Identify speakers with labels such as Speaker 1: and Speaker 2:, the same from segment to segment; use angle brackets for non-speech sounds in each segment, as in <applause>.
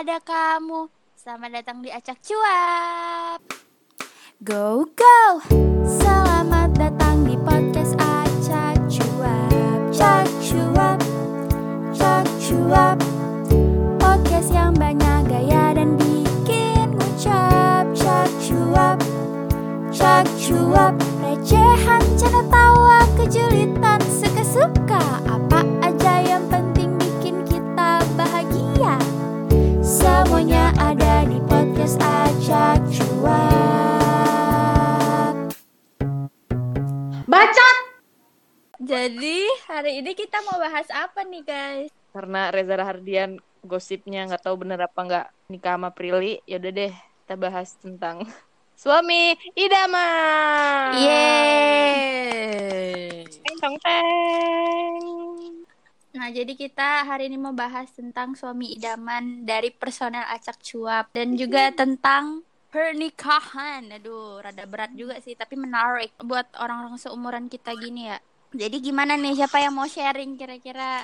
Speaker 1: ada kamu. Selamat datang di Acak Cuap. Go go. Selamat datang di podcast Acak Cuap. Cak Cuap. Cak Cuap. Podcast yang banyak gaya dan bikin ngucap. Cak Cuap. Cak Cuap. Recehan, canda tawa, kejulitan, suka-suka. Jadi hari ini kita mau bahas apa nih guys?
Speaker 2: Karena Reza Rahardian gosipnya nggak tahu bener apa nggak nikah sama Prilly, yaudah deh kita bahas tentang <laughs> suami idaman.
Speaker 1: Yeay.
Speaker 2: Teng teng.
Speaker 1: Nah, jadi kita hari ini mau bahas tentang suami idaman dari personel Acak Cuap dan juga tentang pernikahan. Aduh, rada berat juga sih, tapi menarik buat orang-orang seumuran kita gini ya. Jadi gimana nih siapa yang mau sharing kira-kira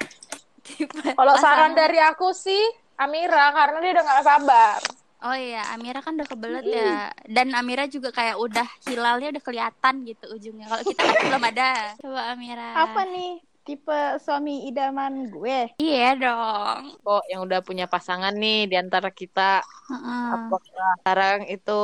Speaker 3: Kalau saran dari aku sih Amira karena dia udah gak sabar.
Speaker 1: Oh iya, Amira kan udah kebelet ya. Dan Amira juga kayak udah hilalnya udah kelihatan gitu ujungnya. Kalau kita kan belum ada. Coba Amira.
Speaker 4: Apa nih tipe suami idaman gue?
Speaker 1: Iya dong.
Speaker 2: Kok yang udah punya pasangan nih di antara kita,
Speaker 1: Heeh.
Speaker 2: apakah sekarang itu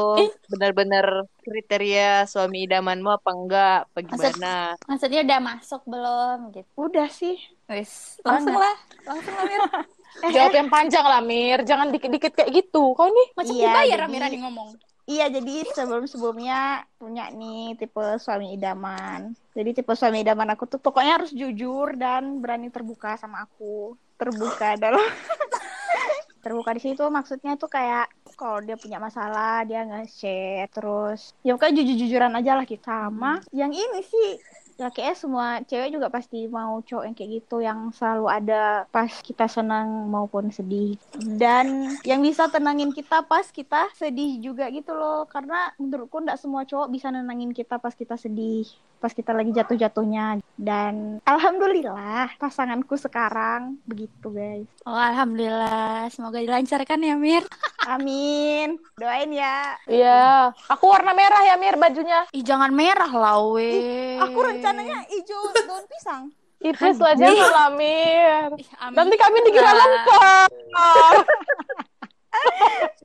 Speaker 2: benar-benar kriteria suami idamanmu apa enggak? Apa
Speaker 1: Maksud-? Maksudnya udah masuk belum gitu.
Speaker 4: Udah sih.
Speaker 1: Wis, langsung lah. Langsung lah Mir. <laughs>
Speaker 3: Jawab yang panjang lah Mir, jangan dikit-dikit kayak gitu. Kau nih
Speaker 1: Macam
Speaker 4: Iya,
Speaker 1: dibayar
Speaker 4: jadi-
Speaker 1: Amira nih ngomong.
Speaker 4: Iya, jadi sebelum-sebelumnya punya nih tipe suami idaman. Jadi tipe suami idaman aku tuh pokoknya harus jujur dan berani terbuka sama aku. Terbuka dalam <laughs> terbuka di situ maksudnya tuh kayak kalau dia punya masalah dia nge-share terus ya pokoknya jujur-jujuran aja lah kita sama yang ini sih ya kayaknya semua cewek juga pasti mau cowok yang kayak gitu yang selalu ada pas kita senang maupun sedih. Dan yang bisa tenangin kita pas kita sedih juga gitu loh. Karena menurutku nggak semua cowok bisa nenangin kita pas kita sedih pas kita lagi jatuh-jatuhnya dan alhamdulillah pasanganku sekarang begitu guys
Speaker 1: Oh, alhamdulillah. Semoga dilancarkan ya, Mir. <laughs>
Speaker 4: amin doain ya
Speaker 3: Iya, aku warna merah ya Mir bajunya.
Speaker 1: Ih, jangan merah lah, we.
Speaker 4: aku rencananya hijau daun pisang
Speaker 3: Ih, please lah jangan lah Mir.
Speaker 1: Ih, amin.
Speaker 3: Nanti kami dikira lengkap. <laughs>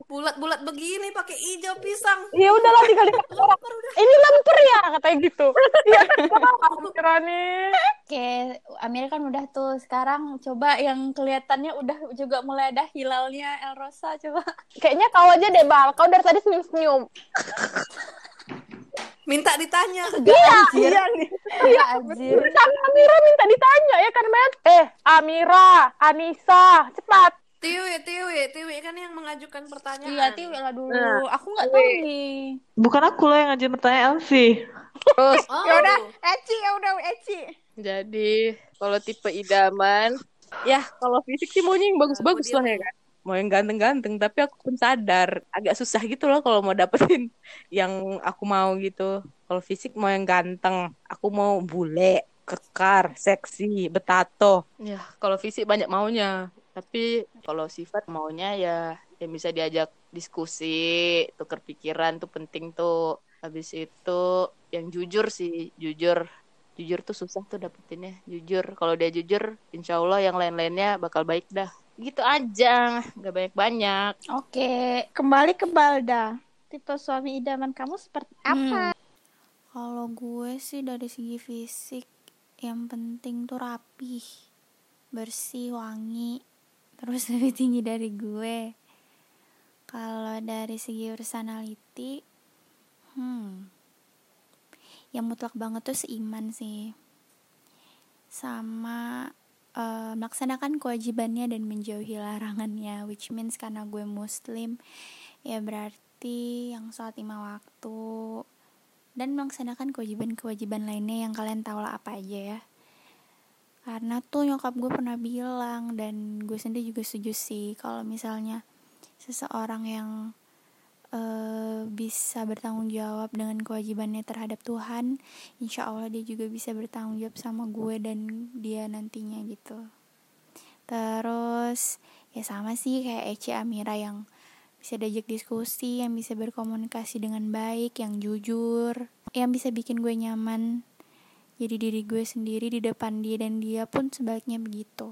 Speaker 5: bulat-bulat begini pakai hijau pisang
Speaker 3: Ya udahlah tinggal dikasih orang. Ini lemper ya katanya gitu. Iya, kira nih.
Speaker 1: Oke, Amir kan udah tuh. Sekarang coba yang kelihatannya udah juga mulai ada hilalnya El Rosa coba.
Speaker 3: Kayaknya kau aja deh Bal, kau dari tadi senyum-senyum.
Speaker 5: minta ditanya
Speaker 3: Iya,
Speaker 1: anjir.
Speaker 3: iya nih.
Speaker 1: Iya, anjir.
Speaker 3: Kan Amira minta ditanya ya kan, Men? Eh, Amira, Anissa, cepat.
Speaker 5: Tiwi Tiwi Tiwi kan yang mengajukan pertanyaan
Speaker 1: Iya, Tiwi lah dulu.
Speaker 2: Nah,
Speaker 1: Aku nggak tahu nih.
Speaker 6: Bukan aku loh yang ngajin pertanyaan Elvi.
Speaker 2: Terus
Speaker 5: oh
Speaker 4: ya udah Eci ya udah Eci
Speaker 2: Jadi kalau tipe idaman, ya kalau fisik sih maunya yang bagus-bagus lah ya kan. Mau yang ganteng-ganteng, tapi aku pun sadar agak susah gitu loh kalau mau dapetin <laughs> yang aku mau gitu. Kalau fisik mau yang ganteng, aku mau bule, kekar, seksi, betato. Ya, kalau fisik banyak maunya. Tapi kalau sifat maunya ya yang bisa diajak diskusi, tukar pikiran tuh penting tuh. Habis itu yang jujur sih, jujur jujur tuh susah tuh dapetinnya jujur kalau dia jujur insya Allah yang lain-lainnya bakal baik dah gitu aja nggak banyak banyak
Speaker 4: Oke, kembali ke Balda. Tipe suami idaman kamu seperti apa?
Speaker 1: Kalau gue sih dari segi fisik yang penting tuh rapih, bersih, wangi, terus <laughs> lebih tinggi dari gue. Kalau dari segi personality, hmm, yang mutlak banget tuh seiman sih, sama eh, melaksanakan kewajibannya dan menjauhi larangannya, which means karena gue muslim, ya berarti yang sholat lima waktu, dan melaksanakan kewajiban-kewajiban lainnya yang kalian tahu lah apa aja ya karena tuh nyokap gue pernah bilang dan gue sendiri juga setuju sih kalau misalnya seseorang yang eh, bisa bertanggung jawab dengan kewajibannya terhadap Tuhan insya Allah dia juga bisa bertanggung jawab sama gue dan dia nantinya gitu terus ya sama sih kayak Ece Amira yang bisa diajak diskusi, yang bisa berkomunikasi dengan baik, yang jujur, yang bisa bikin gue nyaman. Jadi diri gue sendiri di depan dia dan dia pun sebaliknya begitu.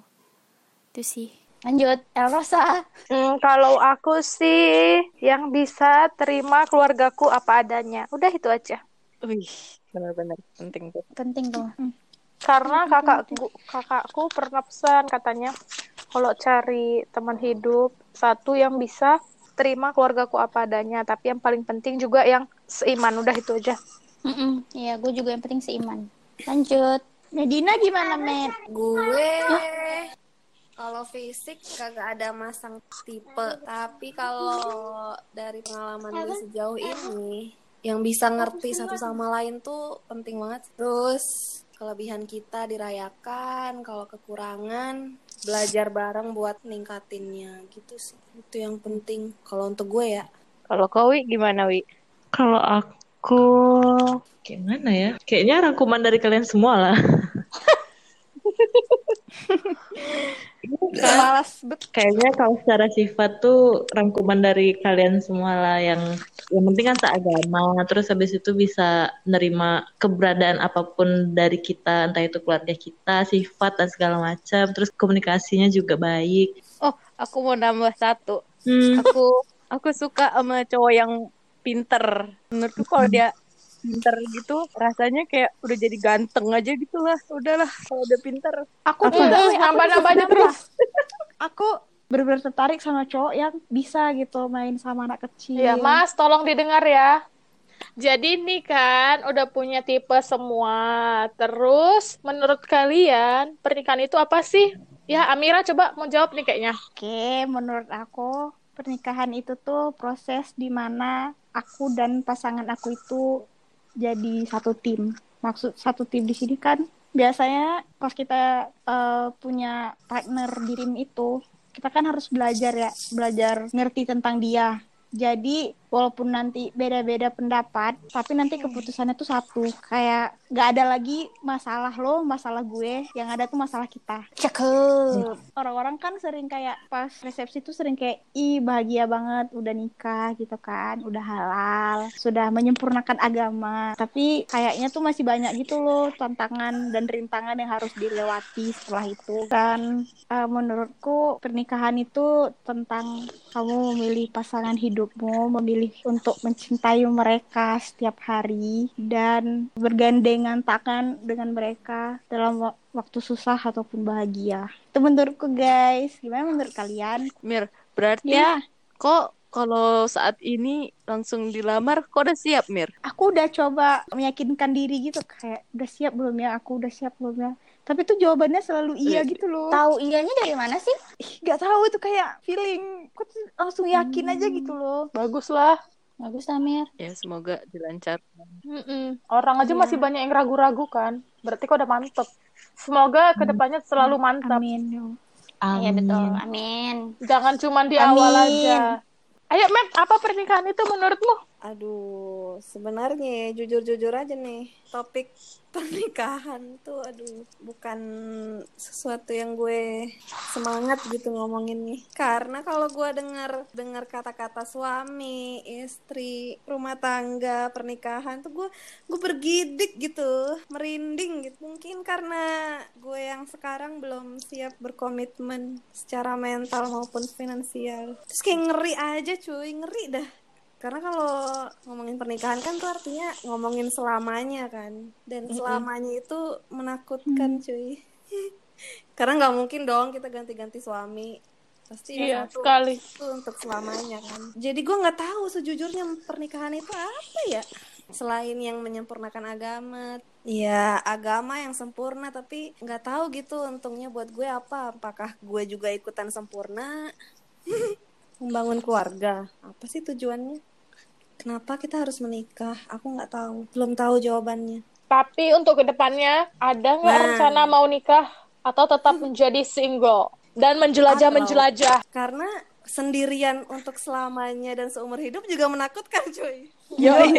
Speaker 1: Itu sih.
Speaker 4: Lanjut, Elrosa.
Speaker 3: Hmm, kalau aku sih yang bisa terima keluargaku apa adanya. Udah itu aja.
Speaker 2: Wih, benar-benar penting tuh.
Speaker 4: Penting tuh.
Speaker 3: Karena kakakku kakakku pernah pesan katanya kalau cari teman hidup satu yang bisa terima keluargaku apa adanya, tapi yang paling penting juga yang seiman. Udah itu aja.
Speaker 4: Iya, gue juga yang penting seiman. Lanjut. Medina gimana, Med?
Speaker 5: Gue kalau fisik kagak ada masang tipe, tapi kalau dari pengalaman gue sejauh ini yang bisa ngerti satu sama lain tuh penting banget. Terus kelebihan kita dirayakan, kalau kekurangan belajar bareng buat ningkatinnya gitu sih. Itu yang penting kalau untuk gue ya.
Speaker 2: Kalau kau gimana Wi?
Speaker 6: Kalau aku gimana ya? Kayaknya rangkuman dari kalian semua lah. <laughs>
Speaker 4: Malas bet.
Speaker 6: Kayaknya kalau secara sifat tuh rangkuman dari kalian semua lah yang yang penting kan seagama, terus habis itu bisa nerima keberadaan apa pun dari kita, entah itu keluarga kita, sifat dan segala macam, terus komunikasinya juga baik.
Speaker 2: Oh, aku mau nambah satu.
Speaker 6: Hmm,
Speaker 2: Aku aku suka sama cowok yang pinter. Menurutku kalau dia pinter gitu, rasanya kayak udah jadi ganteng aja gitu lah. Udahlah, kalau udah pinter.
Speaker 3: Aku
Speaker 4: juga.
Speaker 3: juga nambah-nambah aja terus. <laughs>
Speaker 4: Aku bener-bener tertarik sama cowok yang bisa gitu main sama anak kecil.
Speaker 3: Iya, Mas, tolong didengar ya. Jadi nih kan udah punya tipe semua. Terus menurut kalian pernikahan itu apa sih? Ya, Amira coba mau jawab nih kayaknya.
Speaker 4: Oke, menurut aku pernikahan itu tuh proses di mana aku dan pasangan aku itu jadi satu tim. Maksud satu tim di sini kan biasanya pas kita eh, punya partner di tim itu, kita kan harus belajar ya, belajar ngerti tentang dia. Jadi walaupun nanti beda-beda pendapat, tapi nanti keputusannya tuh satu. Kayak nggak ada lagi masalah lo, masalah gue, yang ada tuh masalah kita. Cakep. Orang-orang kan sering kayak pas resepsi tuh sering kayak ih bahagia banget udah nikah gitu kan, udah halal, sudah menyempurnakan agama. Tapi kayaknya tuh masih banyak gitu loh tantangan dan rintangan yang harus dilewati setelah itu. Dan eh, menurutku pernikahan itu tentang kamu memilih pasangan hidupmu, memilih untuk mencintai mereka setiap hari dan bergandengan tangan dengan mereka dalam wa- waktu susah ataupun bahagia. Itu menurutku guys. Gimana menurut kalian?
Speaker 2: Mir, berarti
Speaker 4: Ya,
Speaker 2: kok kalau saat ini langsung dilamar, kok udah siap, Mir?
Speaker 4: aku udah coba meyakinkan diri gitu kayak udah siap belum ya? Aku udah siap belum ya? Tapi tuh jawabannya selalu iya
Speaker 2: Iya.
Speaker 4: gitu loh.
Speaker 7: Tahu iyanya dari mana sih?
Speaker 4: Ih, Gak tahu itu kayak feeling. Aku tuh langsung yakin aja gitu loh.
Speaker 3: Bagus lah.
Speaker 7: Bagus Amir.
Speaker 2: Ya, semoga dilancarkan.
Speaker 3: Mm-mm. Orang aja masih banyak yang ragu-ragu kan. Berarti kok udah mantep. Semoga ke depannya selalu mantap.
Speaker 4: Amin.
Speaker 7: Iya betul.
Speaker 6: amin.
Speaker 7: Amin.
Speaker 3: Jangan cuma di
Speaker 4: Amin.
Speaker 3: awal aja. Ayo, Mep, apa pernikahan itu menurutmu?
Speaker 5: Aduh, sebenarnya jujur-jujur aja nih, topik pernikahan tuh aduh bukan sesuatu yang gue semangat gitu ngomongin nih. Karena kalau gue dengar dengar kata-kata suami, istri, rumah tangga, pernikahan tuh gue gue bergidik gitu, merinding gitu. Mungkin karena gue yang sekarang belum siap berkomitmen secara mental maupun finansial. Terus kayak ngeri aja cuy, ngeri dah. Karena kalau ngomongin pernikahan kan tuh artinya ngomongin selamanya kan. Dan selamanya itu menakutkan cuy. <laughs> Karena nggak mungkin dong kita ganti-ganti suami. Pasti
Speaker 3: Iya,
Speaker 5: satu
Speaker 3: sekali.
Speaker 5: itu untuk selamanya kan. Jadi gue nggak tahu sejujurnya pernikahan itu apa ya. Selain yang menyempurnakan agama, ya agama yang sempurna tapi nggak tahu gitu untungnya buat gue apa. Apakah gue juga ikutan sempurna? <laughs> membangun keluarga apa sih tujuannya kenapa kita harus menikah aku nggak tahu belum tahu jawabannya
Speaker 3: Tapi untuk ke depannya, ada nggak
Speaker 5: Nah.
Speaker 3: rencana mau nikah? Atau tetap menjadi single? Dan menjelajah-menjelajah?
Speaker 5: karena sendirian untuk selamanya dan seumur hidup juga menakutkan cuy
Speaker 3: Yoi.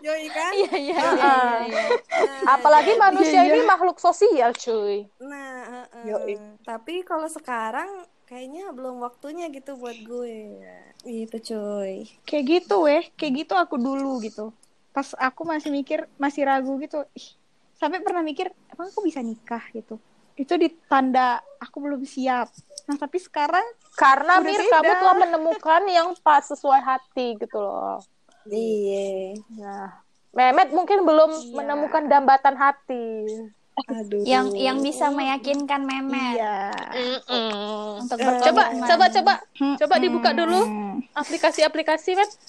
Speaker 5: yoi <laughs> kan
Speaker 7: Iya iya
Speaker 3: Ah.
Speaker 7: iya.
Speaker 5: Nah,
Speaker 3: Apalagi manusia ini makhluk sosial, cuy.
Speaker 5: Nah, heeh.
Speaker 3: Yoi.
Speaker 5: tapi kalau sekarang kayaknya belum waktunya gitu buat gue. Gitu cuy.
Speaker 4: kayak gitu weh kayak gitu aku dulu gitu pas aku masih mikir masih ragu gitu ih, sampai pernah mikir emang aku bisa nikah gitu itu ditanda aku belum siap nah tapi sekarang
Speaker 3: Karena Mir
Speaker 4: beda.
Speaker 3: kamu telah menemukan yang pas sesuai hati gitu loh.
Speaker 5: Iya.
Speaker 3: Nah, Mehmet mungkin belum
Speaker 4: Iya.
Speaker 3: menemukan dambatan hati.
Speaker 5: Aduh.
Speaker 1: yang yang bisa meyakinkan Memet
Speaker 4: iya.
Speaker 1: Untuk
Speaker 5: Eh,
Speaker 3: Coba, coba, coba, coba dibuka dulu <laughs> aplikasi-aplikasi, Met. <laughs>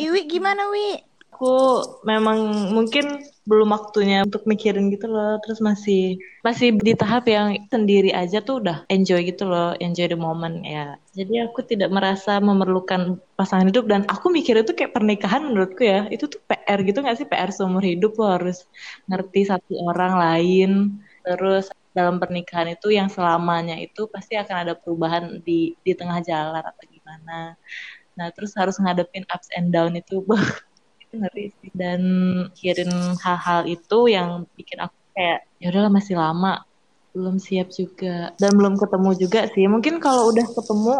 Speaker 4: Iwi gimana Wi
Speaker 6: Aku memang mungkin belum waktunya untuk mikirin gitu loh. Terus masih masih di tahap yang sendiri aja tuh udah enjoy gitu loh, enjoy the moment ya. Jadi aku tidak merasa memerlukan pasangan hidup dan aku mikir itu kayak pernikahan menurutku ya. Itu tuh PR gitu gak sih? PR seumur hidup lo harus ngerti satu orang lain. Terus dalam pernikahan itu yang selamanya itu pasti akan ada perubahan di di tengah jalan atau gimana. Nah, terus harus ngadepin ups and down itu <laughs> ngeri sih dan mikirin hal-hal itu yang bikin aku kayak ya udahlah masih lama belum siap juga dan belum ketemu juga sih mungkin kalau udah ketemu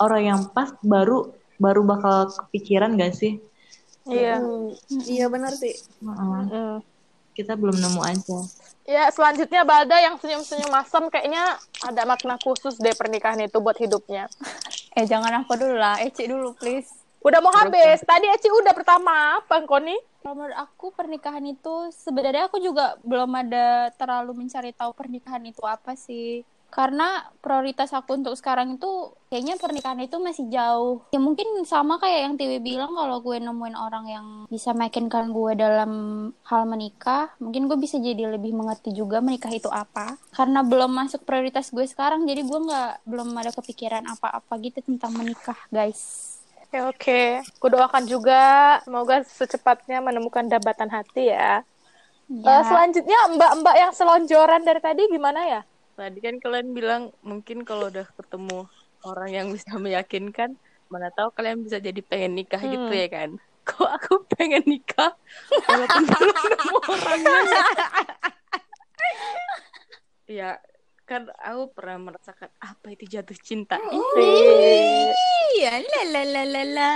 Speaker 6: orang yang pas baru baru bakal kepikiran gak sih
Speaker 3: Iya.
Speaker 5: Hmm, iya benar sih.
Speaker 6: Heeh.
Speaker 3: Mm.
Speaker 6: kita belum nemu aja
Speaker 3: Ya, selanjutnya Balda yang senyum-senyum masam kayaknya ada makna khusus deh pernikahan itu buat hidupnya.
Speaker 1: eh jangan aku dulu lah Eci dulu please
Speaker 3: Udah mau habis. Tadi Eci udah pertama apa, Koni?
Speaker 1: Kalau menurut aku pernikahan itu sebenarnya aku juga belum ada terlalu mencari tahu pernikahan itu apa sih. Karena prioritas aku untuk sekarang itu kayaknya pernikahan itu masih jauh. Ya mungkin sama kayak yang Tiwi bilang kalau gue nemuin orang yang bisa meyakinkan gue dalam hal menikah, mungkin gue bisa jadi lebih mengerti juga menikah itu apa. Karena belum masuk prioritas gue sekarang, jadi gue nggak belum ada kepikiran apa-apa gitu tentang menikah, guys.
Speaker 3: Oke, oke. Aku doakan juga semoga secepatnya menemukan dambatan hati ya.
Speaker 1: Ya.
Speaker 3: Eh, selanjutnya mbak-mbak yang selonjoran dari tadi gimana ya?
Speaker 2: Tadi kan kalian bilang mungkin kalau udah ketemu orang yang bisa meyakinkan, mana tahu kalian bisa jadi pengen nikah gitu
Speaker 3: Hmm.
Speaker 2: ya kan? <laughs> Kok aku pengen nikah walaupun belum nemu orangnya? <laughs> ya kan aku pernah merasakan apa itu jatuh cinta itu.
Speaker 1: Iya, la la la la la.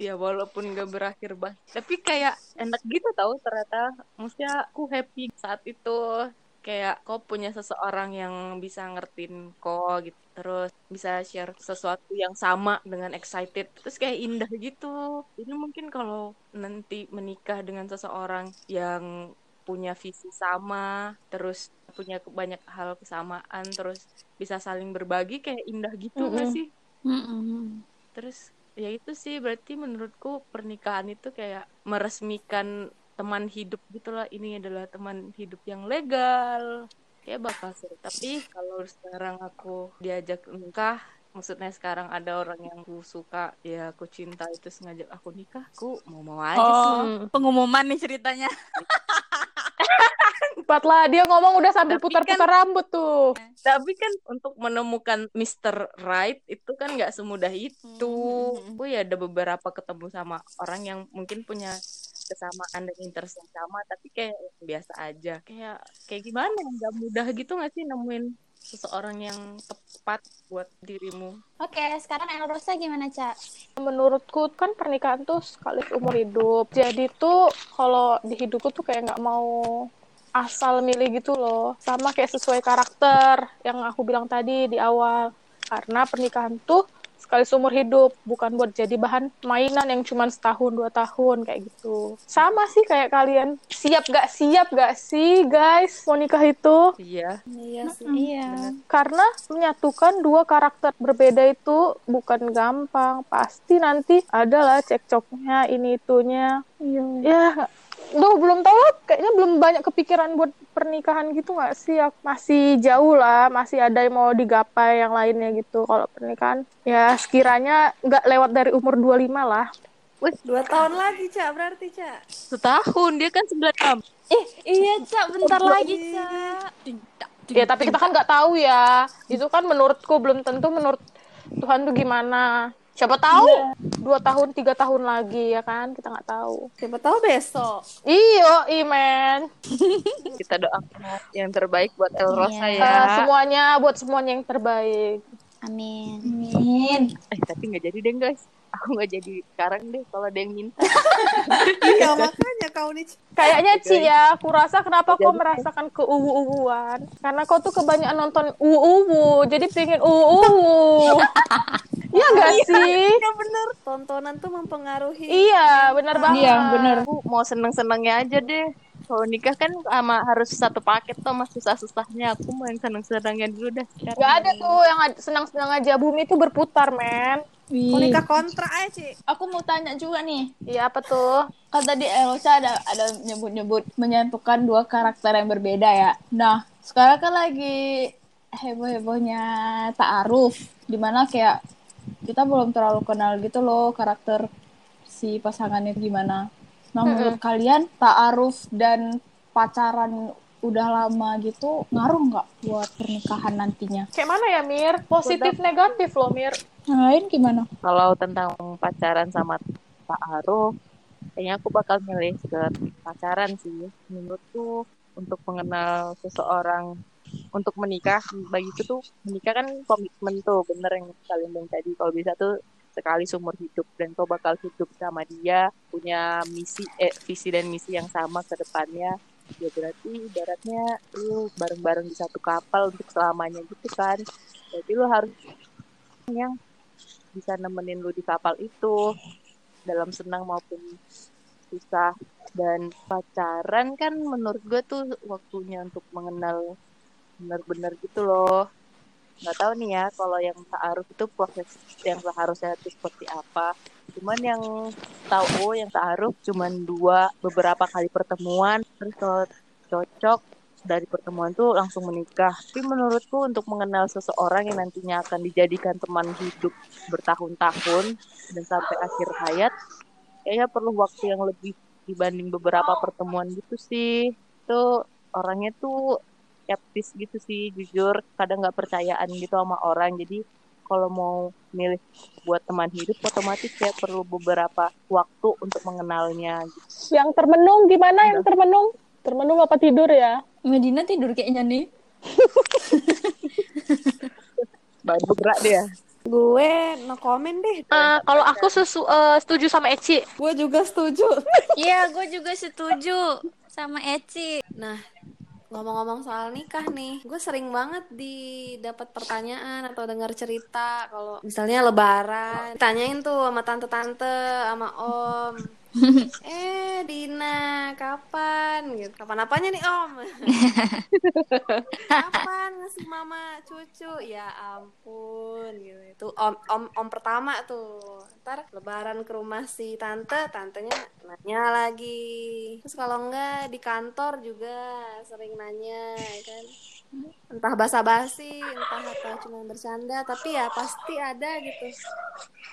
Speaker 2: Ya walaupun gak berakhir banget, tapi kayak enak gitu tahu ternyata. Maksudnya aku happy saat itu kayak kau punya seseorang yang bisa ngertiin kau gitu terus bisa share sesuatu yang sama dengan excited terus kayak indah gitu ini mungkin kalau nanti menikah dengan seseorang yang punya visi sama terus punya banyak hal kesamaan terus bisa saling berbagi kayak indah gitu nggak
Speaker 3: Mm-mm.
Speaker 2: sih
Speaker 1: Mm-mm.
Speaker 2: terus ya itu sih berarti menurutku pernikahan itu kayak meresmikan teman hidup gitulah ini adalah teman hidup yang legal kayak bakal seru tapi kalau sekarang aku diajak nikah maksudnya sekarang ada orang yang aku suka ya aku cinta itu sengaja aku nikah aku mau mau aja sih
Speaker 1: Oh, pengumuman nih ceritanya. <laughs>
Speaker 3: Cepat lah, dia ngomong udah sambil putar-putar rambut tuh.
Speaker 2: tapi kan untuk menemukan Mr. Right itu kan nggak semudah itu
Speaker 1: Hmm.
Speaker 2: aku ya ada beberapa ketemu sama orang yang mungkin punya kesamaan dan interest yang sama tapi kayak yang biasa aja kayak kayak gimana nggak mudah gitu nggak sih nemuin seseorang yang tepat buat dirimu
Speaker 1: Oke, sekarang Elrosa gimana, Cak?
Speaker 3: Menurutku kan pernikahan tuh sekali umur hidup. Jadi tuh kalau di hidupku tuh kayak nggak mau asal milih gitu loh. Sama kayak sesuai karakter yang aku bilang tadi di awal. Karena pernikahan tuh sekali seumur hidup, bukan buat jadi bahan mainan yang cuma setahun dua tahun kayak gitu. Sama sih kayak kalian. Siap gak siap gak sih guys mau nikah itu?
Speaker 2: iya
Speaker 5: Iya sih.
Speaker 1: Iya.
Speaker 3: Karena menyatukan dua karakter berbeda itu bukan gampang. Pasti nanti adalah cekcoknya ini itunya.
Speaker 1: Iya.
Speaker 3: Ya, duh belum tahu. Kayaknya belum banyak kepikiran buat pernikahan gitu nggak sih? Aku Masih jauh lah, masih ada yang mau digapai yang lainnya gitu. Kalau pernikahan, ya sekiranya nggak lewat dari umur 25 lah.
Speaker 5: Dua tahun lagi, Cak, berarti, Cak.
Speaker 2: setahun dia kan sembilan tahun
Speaker 1: Ih, iya, Cak, bentar lagi, Cak.
Speaker 3: Ya tapi kita kan nggak tahu ya. Itu kan menurutku belum tentu menurut Tuhan tuh gimana. Siapa tahu dua tahun tiga tahun lagi ya kan kita nggak tahu
Speaker 5: Siapa tahu besok.
Speaker 3: iyo imen <laughs>
Speaker 2: Kita doakan yang terbaik buat El Rosa
Speaker 1: Iya.
Speaker 2: ya.
Speaker 3: Eh, semuanya buat semuanya yang terbaik
Speaker 1: Amin.
Speaker 4: Amin.
Speaker 2: Eh tapi nggak jadi deh guys. Aku nggak jadi sekarang deh kalau ada yang minta. <laughs>
Speaker 5: Iya makanya kau nih.
Speaker 3: Kayaknya Ci ya, aku rasa kenapa kau merasakan keuwu-uwuan? Karena kau tuh kebanyakan nonton uwu-uwu, jadi pengen uwu-uwu. <laughs> Iya gak sih?
Speaker 5: Iya bener. Tontonan tuh mempengaruhi.
Speaker 3: Iya, benar banget.
Speaker 4: Iya, bener.
Speaker 2: Aku mau seneng-senengnya aja deh. Kalau nikah kan sama harus satu paket tuh sama susah-susahnya. Aku mau yang seneng-senengnya dulu dah. sekarang.
Speaker 3: Gak ada tuh yang ad- senang-senang aja bumi tuh berputar, men.
Speaker 5: Nikah kontra aja, Ci.
Speaker 4: Aku mau tanya juga nih.
Speaker 3: Iya apa tuh?
Speaker 4: Kan tadi Elsa ada ada nyebut-nyebut menyatukan dua karakter yang berbeda ya. Nah, sekarang kan lagi heboh-hebohnya ta'aruf di mana kayak kita belum terlalu kenal gitu loh karakter si pasangannya gimana. Nah, menurut kalian ta'aruf dan pacaran udah lama gitu ngaruh nggak buat pernikahan nantinya?
Speaker 3: Kayak mana ya, Mir? Positif negatif loh, Mir.
Speaker 4: Yang lain gimana?
Speaker 2: Kalau tentang pacaran sama ta'aruf, kayaknya aku bakal milih ke pacaran sih. Menurutku untuk mengenal seseorang untuk menikah bagiku tuh menikah kan komitmen tuh bener yang kalian bilang tadi kalau bisa tuh sekali seumur hidup dan kau bakal hidup sama dia punya misi eh visi dan misi yang sama ke depannya ya berarti ibaratnya lu bareng-bareng di satu kapal untuk selamanya gitu kan jadi lu harus yang bisa nemenin lu di kapal itu dalam senang maupun susah. Dan pacaran kan menurut gue tuh waktunya untuk mengenal benar-benar gitu loh. Nggak tahu nih ya kalau yang ta'aruf itu proses yang seharusnya itu seperti apa. Cuman yang tahu yang ta'aruf cuman dua beberapa kali pertemuan terus kalau cocok dari pertemuan tuh langsung menikah tapi menurutku untuk mengenal seseorang yang nantinya akan dijadikan teman hidup bertahun-tahun dan sampai akhir hayat kayaknya perlu waktu yang lebih dibanding beberapa pertemuan gitu sih itu orangnya tuh skeptis gitu sih jujur kadang nggak percayaan gitu sama orang jadi kalau mau milih buat teman hidup otomatis kayak perlu beberapa waktu untuk mengenalnya.
Speaker 3: Yang termenung gimana yang termenung? Termenung apa tidur ya?
Speaker 4: Medina tidur kayaknya nih. <laughs>
Speaker 2: baru bergerak dia
Speaker 5: Gue no comment deh.
Speaker 3: Eh, kalau aku sesu- eh, setuju sama Eci.
Speaker 5: Gue juga setuju. <laughs>
Speaker 1: Iya, gue juga setuju sama Eci.
Speaker 5: Nah, ngomong-ngomong soal nikah nih, gue sering banget di dapat pertanyaan atau dengar cerita kalau misalnya lebaran, tanyain tuh sama tante-tante, sama om. <laughs> eh, Dina, kapan gitu? Kapan apanya nih, Om? <laughs> kapan ngasih mama cucu? Ya ampun gitu. Itu om om om pertama tuh. Ntar lebaran ke rumah si tante, tantenya nanya lagi. Terus kalau enggak di kantor juga sering nanya ya kan. Entah basa-basi, entah apa cuma bercanda, tapi ya pasti ada gitu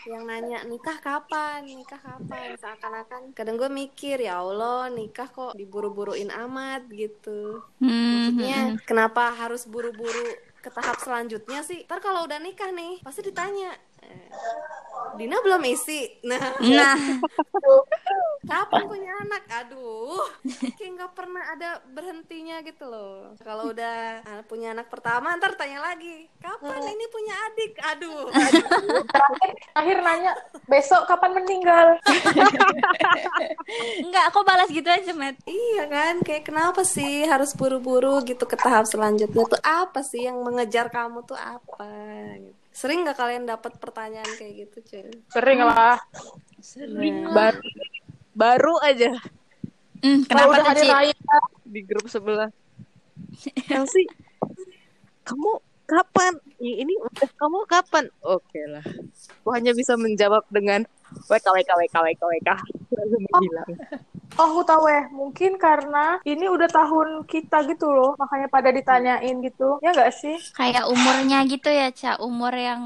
Speaker 5: yang nanya nikah kapan, nikah kapan. Seakan-akan kadang gue mikir ya Allah nikah kok diburu-buruin amat gitu.
Speaker 1: Hmm,
Speaker 5: Maksudnya kenapa harus buru-buru ke tahap selanjutnya sih? Ntar kalau udah nikah nih pasti ditanya. Eh, Dina belum isi. Nah,
Speaker 1: Nah,
Speaker 5: kapan punya anak? Aduh, kayak nggak pernah ada berhentinya gitu loh. Kalau udah ah, punya anak pertama, ntar tanya lagi, kapan ini punya adik? Aduh,
Speaker 3: Akhir nanya, besok kapan meninggal?
Speaker 1: enggak, aku balas gitu aja, Matt.
Speaker 5: iya kan? Kayak kenapa sih harus buru-buru gitu ke tahap selanjutnya tuh apa sih yang mengejar kamu tuh apa? Gitu. Sering nggak kalian dapat pertanyaan kayak gitu, cuy?
Speaker 3: Sering lah.
Speaker 2: baru baru aja.
Speaker 1: Hmm,
Speaker 3: Kalau
Speaker 1: kenapa
Speaker 3: udah
Speaker 1: tuh,
Speaker 3: hari raya,
Speaker 2: di grup sebelah. <laughs> Elsie kamu kapan? Ini udah kamu kapan? Oke lah. Aku hanya bisa menjawab dengan WK WK WK WK WK lalu menghilang
Speaker 3: oh aku tahu ya, mungkin karena ini udah tahun kita gitu loh, makanya pada ditanyain gitu. Ya nggak sih?
Speaker 1: Kayak umurnya gitu ya, Ca. Umur yang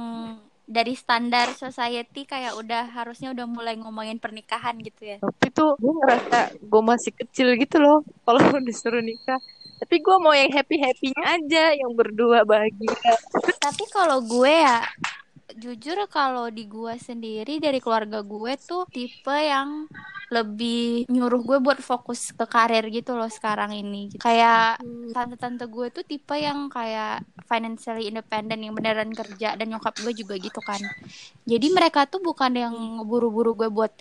Speaker 1: dari standar society kayak udah harusnya udah mulai ngomongin pernikahan gitu ya.
Speaker 2: tapi tuh gue ngerasa gue masih kecil gitu loh <laughs> kalau disuruh nikah tapi gue mau yang happy happynya aja yang berdua bahagia
Speaker 1: Tapi kalau gue ya jujur kalau di gue sendiri dari keluarga gue tuh tipe yang lebih nyuruh gue buat fokus ke karir gitu loh sekarang ini. Kayak tante-tante gue tuh tipe yang kayak financially independent yang beneran kerja dan nyokap gue juga gitu kan. Jadi mereka tuh bukan yang buru-buru gue buat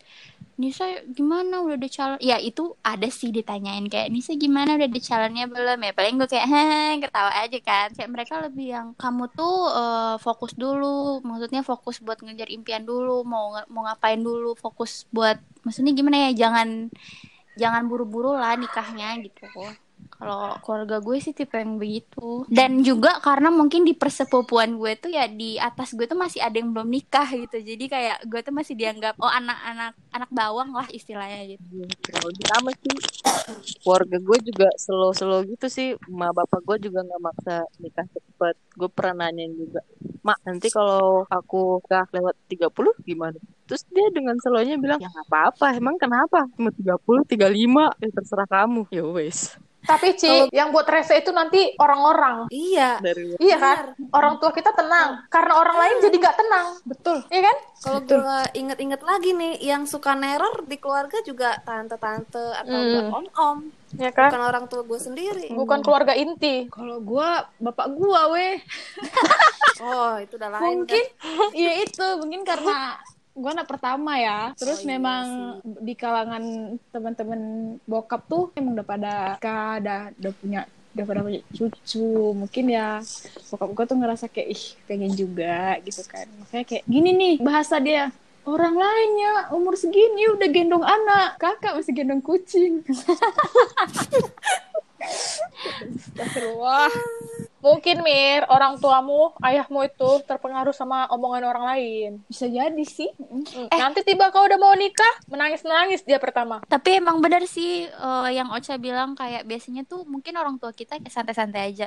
Speaker 1: Nisa gimana? Udah ada calon ya itu ada sih ditanyain kayak Nisa gimana? Udah ada calonnya belum? Ya paling gue kayak hehe ketawa aja kan. Kayak mereka lebih yang kamu tuh eh, fokus dulu. Maksudnya fokus buat ngejar impian dulu. Mau mau ngapain dulu? Fokus buat maksudnya gimana ya? Jangan jangan buru-buru lah nikahnya gitu kalau keluarga gue sih tipe yang begitu. Dan juga karena mungkin di persepupuan gue tuh ya di atas gue tuh masih ada yang belum nikah gitu. Jadi kayak gue tuh masih dianggap oh anak-anak anak bawang lah istilahnya gitu.
Speaker 2: Kalau di sama sih. Keluarga gue juga slow-slow gitu sih. Ma bapak gue juga nggak maksa nikah cepet. Gue pernah nanyain juga mak nanti kalau aku nikah lewat 30 gimana? Terus dia dengan slownya bilang ya apa-apa. Emang kenapa? Cuma 30 35 ya terserah kamu. Ya wes
Speaker 3: Tapi Ci, yang buat rese itu nanti orang-orang.
Speaker 5: Iya.
Speaker 2: dari
Speaker 3: Iya kan? Orang tua kita tenang. Karena orang lain jadi nggak tenang. Betul. Iya kan?
Speaker 5: Kalau gue inget-inget lagi nih, yang suka neror di keluarga juga tante-tante atau
Speaker 3: Hmm.
Speaker 5: om-om,
Speaker 3: Iya kan?
Speaker 5: bukan orang tua gue sendiri.
Speaker 3: Bukan keluarga inti.
Speaker 4: Kalau gua bapak gua weh. <laughs>
Speaker 5: Oh, itu udah lain.
Speaker 4: Mungkin <laughs> iya itu, mungkin karena gua anak pertama ya. Terus
Speaker 5: Oh, iya
Speaker 4: memang di kalangan teman-teman bokap tuh emang udah pada nikah, udah udah punya udah pada punya cucu. Mungkin ya bokap gua tuh ngerasa kayak ih pengen juga gitu kan. Makanya kayak gini nih bahasa dia. Orang lainnya umur segini udah gendong anak. Kakak masih gendong kucing <laughs> Astagfirullah
Speaker 3: Mungkin Mir, orang tuamu, ayahmu itu terpengaruh sama omongan orang lain.
Speaker 4: bisa jadi sih
Speaker 3: Nanti tiba kau udah mau nikah, menangis-nangis dia pertama.
Speaker 1: Tapi emang benar sih eh, yang Ocha bilang kayak biasanya tuh mungkin orang tua kita kayak santai-santai aja.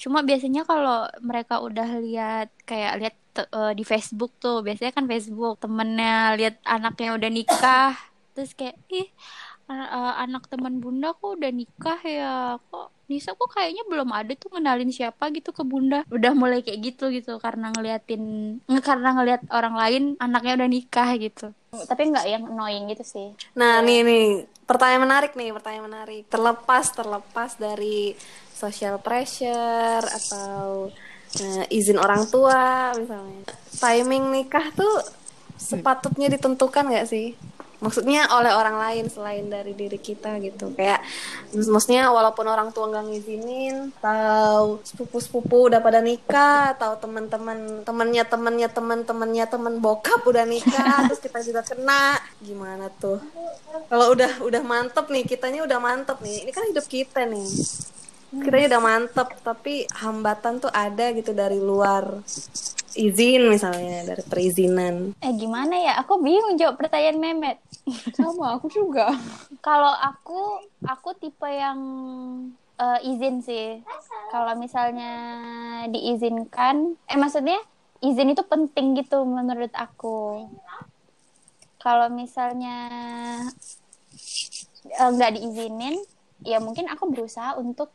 Speaker 1: Cuma biasanya kalau mereka udah lihat kayak lihat eh, di Facebook tuh, biasanya kan Facebook temennya lihat anaknya udah nikah, terus kayak ih eh, anak teman bunda kok udah nikah ya kok Nisa kok kayaknya belum ada tuh ngenalin siapa gitu ke bunda udah mulai kayak gitu gitu karena ngeliatin nge- karena ngeliat orang lain anaknya udah nikah gitu tapi nggak yang annoying gitu sih
Speaker 5: Nah, nih nih, pertanyaan menarik nih, pertanyaan menarik. Terlepas terlepas dari social pressure atau eh, izin orang tua misalnya. Timing nikah tuh sepatutnya ditentukan nggak sih? Maksudnya oleh orang lain selain dari diri kita gitu. Kayak mak- maksudnya walaupun orang tua nggak ngizinin, atau sepupu-sepupu udah pada nikah, atau teman-teman temennya temennya teman-temannya teman bokap udah nikah, <laughs> terus kita juga kena, gimana tuh? Kalau udah udah mantep nih, kitanya udah mantep nih. Ini kan hidup kita nih. Kitanya udah mantep, tapi hambatan tuh ada gitu dari luar izin misalnya, dari perizinan.
Speaker 1: Eh gimana ya? Aku bingung jawab pertanyaan Memet.
Speaker 4: sama aku juga
Speaker 1: Kalau aku, aku tipe yang eh, izin sih. Kalau misalnya diizinkan, eh maksudnya izin itu penting gitu menurut aku. Kalau misalnya eh, nggak diizinin, ya mungkin aku berusaha untuk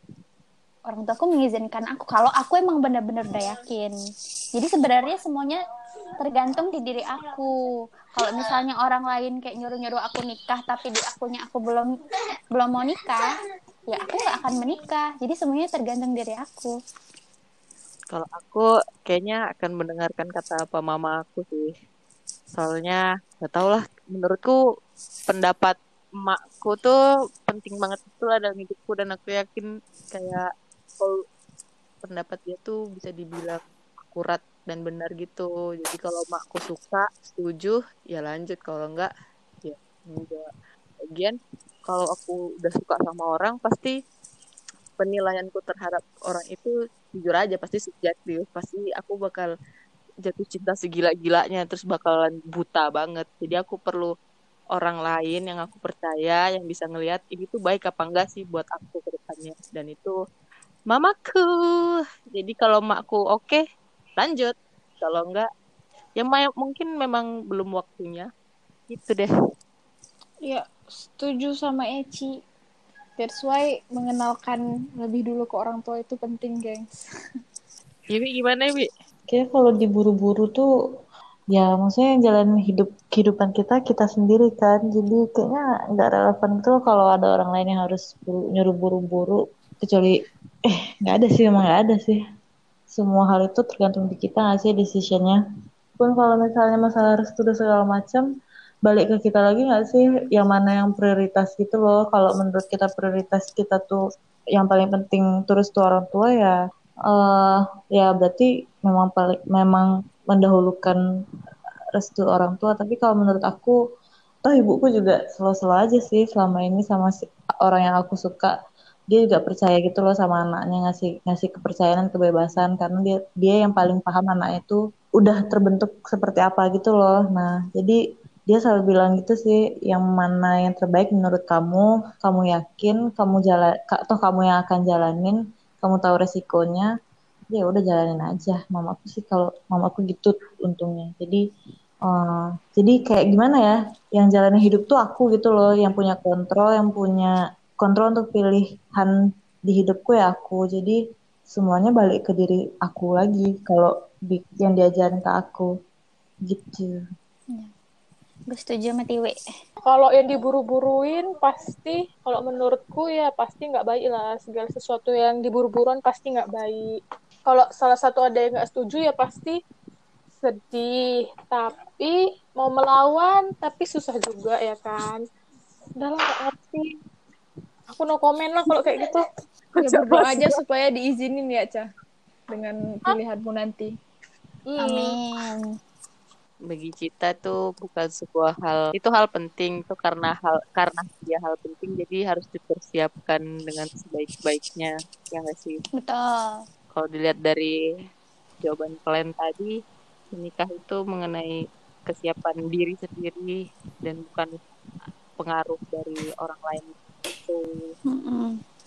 Speaker 1: orang tuaku mengizinkan aku. Kalau aku emang benar-benar udah yakin. Jadi sebenarnya semuanya tergantung di diri aku. Kalau misalnya orang lain kayak nyuruh-nyuruh aku nikah tapi di akunya aku belum belum mau nikah, ya aku nggak akan menikah. Jadi semuanya tergantung diri aku.
Speaker 2: Kalau aku kayaknya akan mendengarkan kata apa mama aku sih. Soalnya gak tau lah, menurutku pendapat emakku tuh penting banget itu dalam hidupku dan aku yakin kayak kalau pendapat dia tuh bisa dibilang akurat dan benar gitu. Jadi kalau emakku suka, setuju, ya lanjut. Kalau enggak, ya enggak. Lagian kalau aku udah suka sama orang pasti penilaianku terhadap orang itu jujur aja pasti subjektif pasti aku bakal jatuh cinta segila-gilanya terus bakalan buta banget jadi aku perlu orang lain yang aku percaya yang bisa ngelihat ini tuh baik apa enggak sih buat aku ke depannya dan itu mamaku. Jadi kalau makku oke lanjut. Kalau enggak ya mungkin memang belum waktunya. Gitu deh.
Speaker 4: Ya setuju sama Eci. That's why mengenalkan lebih dulu ke orang tua itu penting gengs. <laughs>
Speaker 2: Ibi gimana Ibi?
Speaker 6: Kayak kalau diburu-buru tuh ya maksudnya yang jalan hidup kehidupan kita kita sendiri kan. Jadi kayaknya nggak relevan tuh kalau ada orang lain yang harus buru, nyuruh buru-buru. Kecuali eh nggak ada sih emang nggak ada sih. Semua hal itu tergantung di kita nggak sih decisionnya. Pun kalau misalnya masalah restu dan segala macam balik ke kita lagi nggak sih? Yang mana yang prioritas gitu loh. Kalau menurut kita prioritas kita tuh yang paling penting terus tuh orang tua ya eh ya berarti memang paling memang mendahulukan restu orang tua. Tapi kalau menurut aku toh ibuku juga selalu-selalu aja sih selama ini sama si- orang yang aku suka dia juga percaya gitu loh sama anaknya ngasih ngasih kepercayaan kebebasan karena dia dia yang paling paham anaknya itu udah terbentuk seperti apa gitu loh. Nah jadi dia selalu bilang gitu sih yang mana yang terbaik menurut kamu? Kamu yakin? Kamu jalan toh kamu yang akan jalanin? Kamu tahu resikonya? Ya udah jalanin aja. Mamaku sih kalau mamaku gitu untungnya. Jadi eh, jadi kayak gimana ya? Yang jalanin hidup tuh aku gitu loh yang punya kontrol yang punya kontrol untuk pilihan di hidupku ya aku jadi semuanya balik ke diri aku lagi kalau di- yang diajarin ke aku gitu
Speaker 7: Gue setuju sama Tiwi.
Speaker 3: Kalau yang diburu-buruin pasti, kalau menurutku ya pasti nggak baik lah. Segala sesuatu yang diburu-buruan pasti nggak baik. Kalau salah satu ada yang nggak setuju ya pasti sedih. Tapi mau melawan, tapi susah juga ya kan. Udah lah nggak ngerti. Aku no komen lah kalau kayak gitu.
Speaker 4: Ya berdoa aja supaya diizinin ya, Cah. Dengan pilihanmu nanti.
Speaker 3: Hmm.
Speaker 7: Amin.
Speaker 2: bagi kita tuh bukan sebuah hal itu hal penting itu karena hal karena dia hal penting jadi harus dipersiapkan dengan sebaik-baiknya ya nggak sih
Speaker 7: Betul.
Speaker 2: kalau dilihat dari jawaban kalian tadi menikah itu mengenai kesiapan diri sendiri dan bukan pengaruh dari orang lain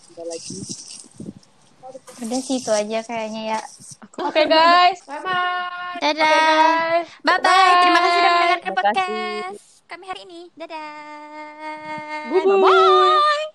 Speaker 2: ada lagi
Speaker 7: Udah sih itu aja kayaknya ya.
Speaker 3: Oke guys, bye bye.
Speaker 7: Dadah.
Speaker 3: guys.
Speaker 7: Bye bye. Terima kasih sudah mendengarkan podcast kami hari ini. Dadah.
Speaker 3: Bye bye.